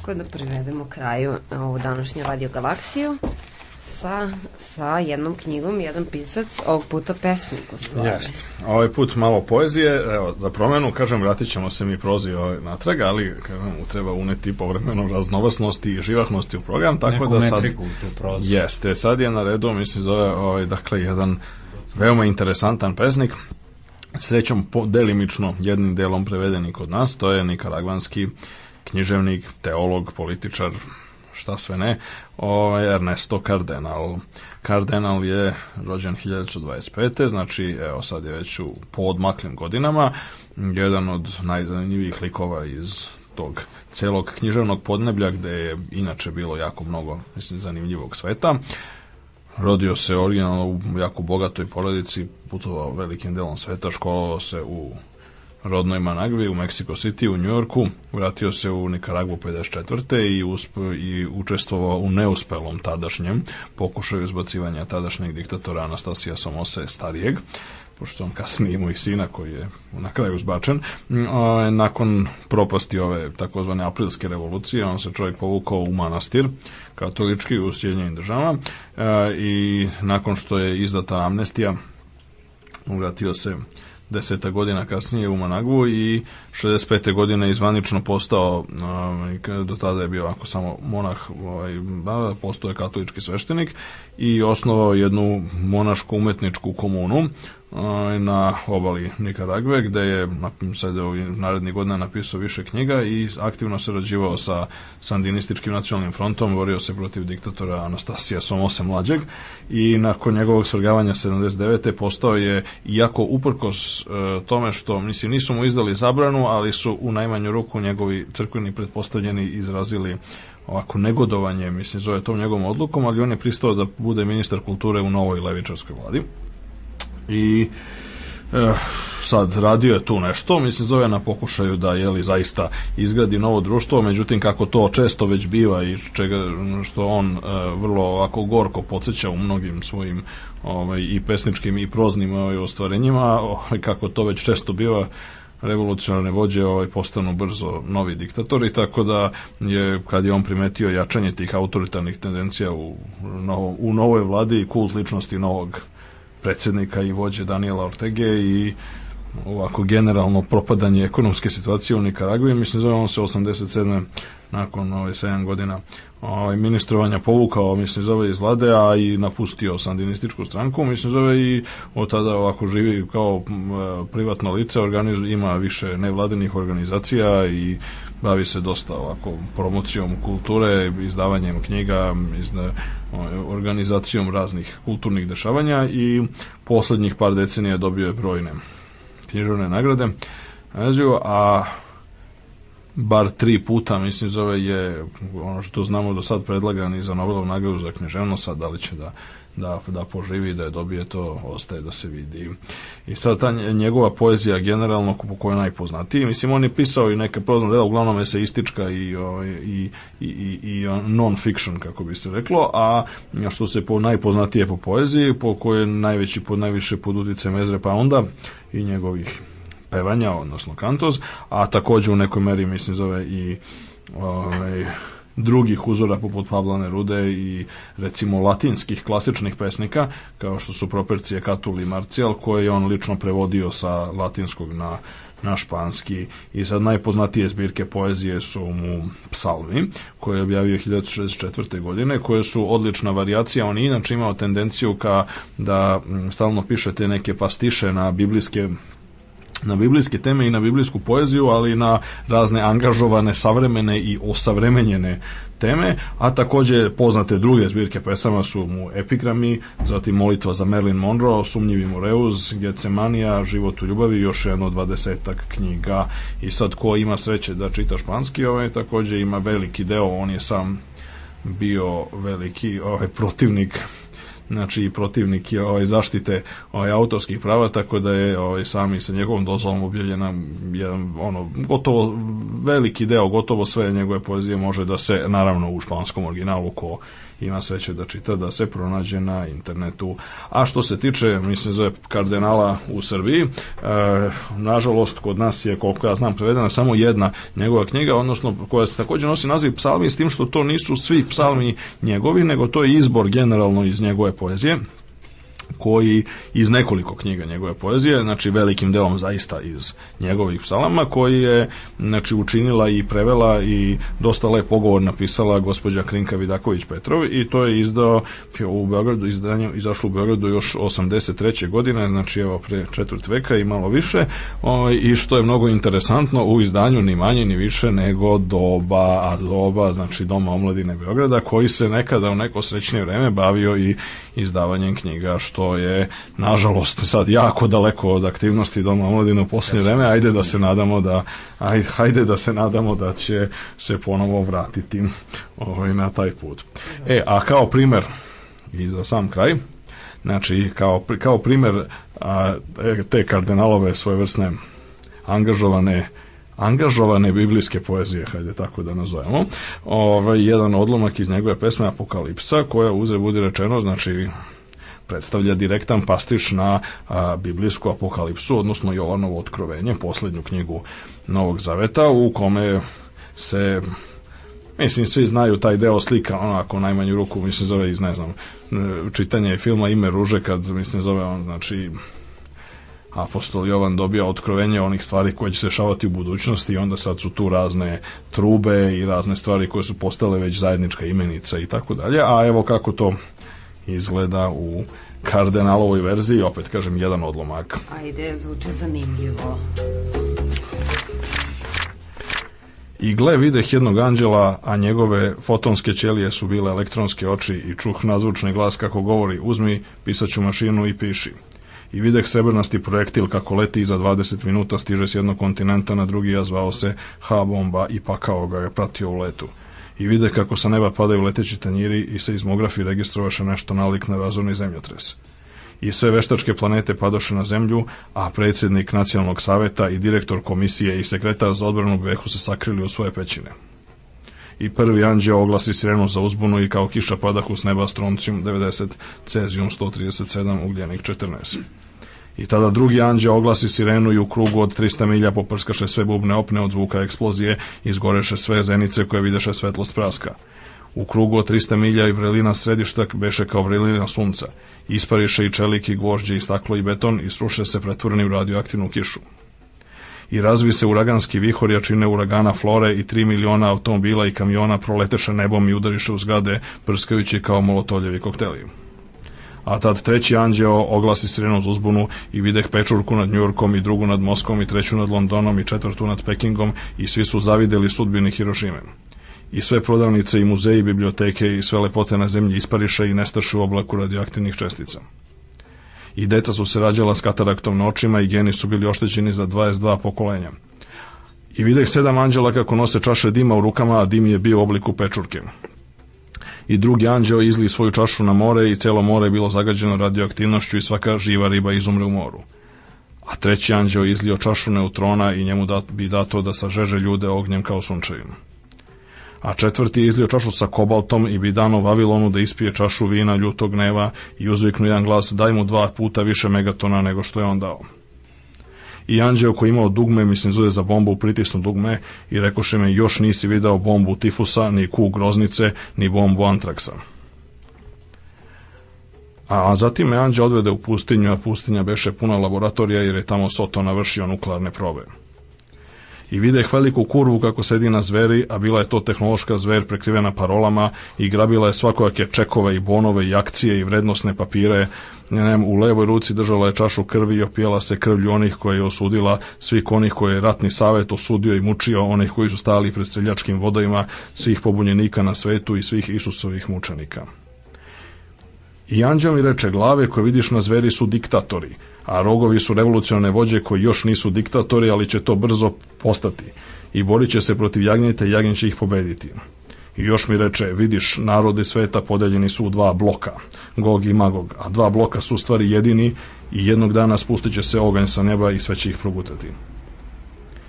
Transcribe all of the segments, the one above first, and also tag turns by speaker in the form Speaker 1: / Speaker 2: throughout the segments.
Speaker 1: tako da privedemo kraju e, ovu današnju Radio Galaksiju sa, sa jednom knjigom, jedan pisac, ovog puta pesnik
Speaker 2: u stvari. Jeste. Ovaj put malo poezije, evo, za promenu, kažem, vratit ćemo se mi prozi ovaj natrag, ali kažem, treba uneti povremeno raznovasnosti i živahnosti u program, tako Neku da sad... Neku tu prozi. Jeste, sad je na redu, mislim, zove, ovaj, dakle, jedan veoma interesantan pesnik, srećom delimično jednim delom prevedeni kod nas, to je nikaragvanski uh, književnik, teolog, političar, šta sve ne, ovaj, Ernesto Kardenal. Kardenal je rođen 1925. Znači, evo sad je već u podmaklim godinama, jedan od najzanimljivijih likova iz tog celog književnog podneblja gde je inače bilo jako mnogo mislim, zanimljivog sveta. Rodio se originalno u jako bogatoj porodici, putovao velikim delom sveta, školovao se u rodnoj Managvi u Mexico City u Njorku, vratio se u Nikaragu 54. i, usp i učestvovao u neuspelom tadašnjem pokušaju izbacivanja tadašnjeg diktatora Anastasija Somose starijeg pošto on kasnije imao i sina koji je na kraju zbačen, mm, nakon propasti ove takozvane aprilske revolucije, on se čovjek povukao u manastir, katolički u Sjedinjenim državama e, i nakon što je izdata amnestija, vratio se deseta godina kasnije u Managu i 65. godine izvanično postao, um, do tada je bio ako samo monah, ovaj, postao je katolički sveštenik i osnovao jednu monaško-umetničku komunu Ovaj, na obali Nikaragve gde je sad u narednih godina napisao više knjiga i aktivno sarađivao sa sandinističkim nacionalnim frontom, borio se protiv diktatora Anastasija Somose mlađeg i nakon njegovog svrgavanja 79. postao je, iako uprkos e, tome što, mislim, nisu mu izdali zabranu, ali su u najmanju ruku njegovi crkveni pretpostavljeni izrazili ovako negodovanje, mislim, zove tom njegovom odlukom, ali on je pristao da bude ministar kulture u novoj levičarskoj vladi i eh, sad radio je tu nešto, mislim zove na pokušaju da je li zaista izgradi novo društvo, međutim kako to često već biva i čega što on e, vrlo ovako gorko podsjeća u mnogim svojim ovaj i pesničkim i proznim ovaj ostvarenjima, ovaj, kako to već često biva revolucionarne vođe ovaj postanu brzo novi diktatori tako da je kad je on primetio jačanje tih autoritarnih tendencija u novo, u novoj vladi i kult ličnosti novog predsednika i vođe Daniela Ortege i ovako generalno propadanje ekonomske situacije u Nikaragvi, mislim zove on se 87. nakon ove 7 godina ovaj, ministrovanja povukao, mislim, zove iz vlade, a i napustio sandinističku stranku, mislim, zove i od tada ovako živi kao privatno lice, organiz, ima više nevladinih organizacija i bavi se dosta ovako promocijom kulture, izdavanjem knjiga, izda, ovaj, organizacijom raznih kulturnih dešavanja i poslednjih par decenija dobio je brojne književne nagrade. A bar tri puta, mislim, zove je, ono što znamo do sad predlagan i za Nobelovu nagradu za književnost, sad da li će da da, da poživi, da je dobije to, ostaje da se vidi. I sad ta njegova poezija generalno po kojoj je najpoznatiji, mislim on je pisao i neke prozna dela, uglavnom je eseistička i, i, i, i, i non-fiction, kako bi se reklo, a što se po najpoznatije po poeziji, po kojoj je najveći, po, najviše pod uticajem Ezre pa onda i njegovih pevanja, odnosno kantoz, a takođe u nekoj meri mislim zove i ovaj, drugih uzora poput Pablane Rude i recimo latinskih klasičnih pesnika kao što su Propercije Katul i Marcijal koje je on lično prevodio sa latinskog na, na španski i sad najpoznatije zbirke poezije su mu psalmi koje je objavio 1064. godine koje su odlična varijacija on je inače imao tendenciju ka da stalno piše te neke pastiše na biblijske na biblijske teme i na biblijsku poeziju, ali i na razne angažovane, savremene i osavremenjene teme, a takođe poznate druge zbirke pesama su mu Epigrami, zatim Molitva za Merlin Monroe, Sumnjivi Moreuz, Gecemanija, Život u ljubavi i još jedno dvadesetak knjiga. I sad ko ima sreće da čita španski, ovaj takođe ima veliki deo, on je sam bio veliki ovaj, protivnik znači protivnik je ovaj zaštite ovaj autorskih prava tako da je ovaj sami sa njegovom dozvolom objavljena jedan ono gotovo veliki deo gotovo sve njegove poezije može da se naravno u španskom originalu ko ima sreće da čita da se pronađe na internetu. A što se tiče, mislim, zove kardinala u Srbiji, e, nažalost, kod nas je, koliko ja znam, prevedena samo jedna njegova knjiga, odnosno koja se takođe nosi naziv psalmi, s tim što to nisu svi psalmi njegovi, nego to je izbor generalno iz njegove poezije koji iz nekoliko knjiga njegove poezije, znači velikim delom zaista iz njegovih psalama, koji je znači, učinila i prevela i dosta lep pogovor napisala gospođa Krinka Vidaković Petrov i to je izdao u Beogradu, izdanje, izašlo u Beogradu još 83. godine, znači evo pre četvrt veka i malo više o, i što je mnogo interesantno u izdanju ni manje ni više nego doba, a doba znači Doma omladine Beograda koji se nekada u neko srećnije vreme bavio i izdavanjem knjiga što je nažalost sad jako daleko od aktivnosti doma omladine u posljednje vreme, ajde da, da se nadamo da ajde, da se nadamo da će se ponovo vratiti ovaj, na taj put. E, a kao primer i za sam kraj, znači kao, kao primer a, te kardinalove svoje vrsne angažovane angažovane biblijske poezije, hajde tako da nazovemo. Ovaj jedan odlomak iz njegove pesme Apokalipsa, koja uze budi rečeno, znači predstavlja direktan pastiš na a, biblijsku apokalipsu, odnosno Jovanovo otkrovenje, poslednju knjigu Novog Zaveta, u kome se Mislim, svi znaju taj deo slika, onako, najmanju ruku, mislim, zove iz, ne znam, čitanje filma Ime Ruže, kad, mislim, zove on, znači, apostol Jovan dobija otkrovenje onih stvari koje će se dešavati u budućnosti i onda sad su tu razne trube i razne stvari koje su postale već zajednička imenica i tako dalje, a evo kako to izgleda u kardinalovoj verziji, opet kažem, jedan odlomak. Ajde, zvuči zanimljivo. I gle, videh jednog anđela, a njegove fotonske ćelije su bile elektronske oči i čuh nazvučni glas kako govori, uzmi pisaću mašinu i piši. I videh srebrnasti projektil kako leti i za 20 minuta stiže s jednog kontinenta na drugi, a zvao se H-bomba i pakao ga je pratio u letu i vide kako sa neba padaju leteći tanjiri i seizmografi registrovaše nešto nalik na razorni zemljotres. I sve veštačke planete padoše na zemlju, a predsjednik nacionalnog saveta i direktor komisije i sekretar za odbranu Behu se sakrili u svoje pećine. I prvi anđeo oglasi sirenu za uzbunu i kao kiša padahu s neba stroncijum 90, cezijum 137, ugljenik 14. I tada drugi anđeo oglasi sirenu i u krugu od 300 milja poprskaše sve bubne opne od zvuka eksplozije, i izgoreše sve zenice koje videše svetlost praska. U krugu od 300 milja i vrelina središta beše kao vrelina sunca. Ispariše i čelik i gvožđe i staklo i beton i sruše se pretvoreni u radioaktivnu kišu. I razvi se uraganski vihor jačine uragana flore i 3 miliona automobila i kamiona proleteše nebom i udariše u zgrade prskajući kao molotoljevi kokteli a tad treći anđeo oglasi sirenu uzbunu i videh pečurku nad Njurkom i drugu nad Moskom i treću nad Londonom i četvrtu nad Pekingom i svi su zavideli sudbini Hirošime. I sve prodavnice i muzeji, biblioteke i sve lepote na zemlji ispariše i nestaše u oblaku radioaktivnih čestica i deca su se rađala s kataraktom na očima i geni su bili oštećeni za 22 pokolenja. I videh sedam anđela kako nose čaše dima u rukama, a dim je bio u obliku pečurke i drugi anđeo izli svoju čašu na more i celo more je bilo zagađeno radioaktivnošću i svaka živa riba izumre u moru. A treći anđeo izlio čašu neutrona i njemu dat, bi dato da sažeže ljude ognjem kao sunčevim. A četvrti izlio čašu sa kobaltom i bi dano Vavilonu da ispije čašu vina ljutog neva i uzviknu jedan glas daj mu dva puta više megatona nego što je on dao i Anđeo koji imao dugme, mislim zove za bombu, pritisnu dugme i rekoše me još nisi video bombu tifusa, ni ku groznice, ni bombu antraksa. A zatim me Anđe odvede u pustinju, a pustinja beše puna laboratorija jer je tamo Soto navršio nuklearne probe i vide veliku kurvu kako sedi na zveri, a bila je to tehnološka zver prekrivena parolama i grabila je svakojake čekove i bonove i akcije i vrednosne papire. Ne, ne, u levoj ruci držala je čašu krvi i opijala se krvlju onih koje je osudila, svih onih koje je ratni savet osudio i mučio, onih koji su stali pred streljačkim vodajima, svih pobunjenika na svetu i svih Isusovih mučenika. I anđeli reče glave koje vidiš na zveri su diktatori, a rogovi su revolucionarne vođe koji još nisu diktatori, ali će to brzo postati i borit će se protiv jagnjeta i jagnje će ih pobediti. I još mi reče, vidiš, narodi sveta podeljeni su u dva bloka, Gog i Magog, a dva bloka su u stvari jedini i jednog dana spustit će se oganj sa neba i sve će ih progutati.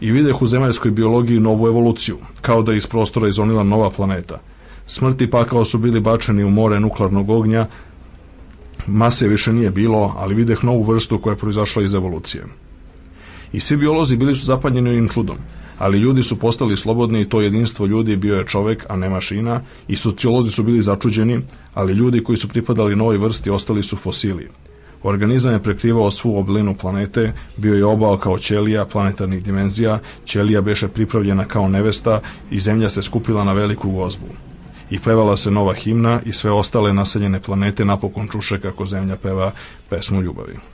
Speaker 2: I videh u zemaljskoj biologiji novu evoluciju, kao da je iz prostora izonila nova planeta. Smrti pakao su bili bačeni u more nuklearnog ognja, mase više nije bilo, ali videh novu vrstu koja je proizašla iz evolucije. I svi biolozi bili su zapanjeni ovim čudom, ali ljudi su postali slobodni i to jedinstvo ljudi bio je čovek, a ne mašina, i sociolozi su bili začuđeni, ali ljudi koji su pripadali novoj vrsti ostali su fosili. Organizam je prekrivao svu oblinu planete, bio je obao kao ćelija planetarnih dimenzija, ćelija beše pripravljena kao nevesta i zemlja se skupila na veliku gozbu i pevala se nova himna i sve ostale naseljene planete napokon čuše kako zemlja peva pesmu ljubavi.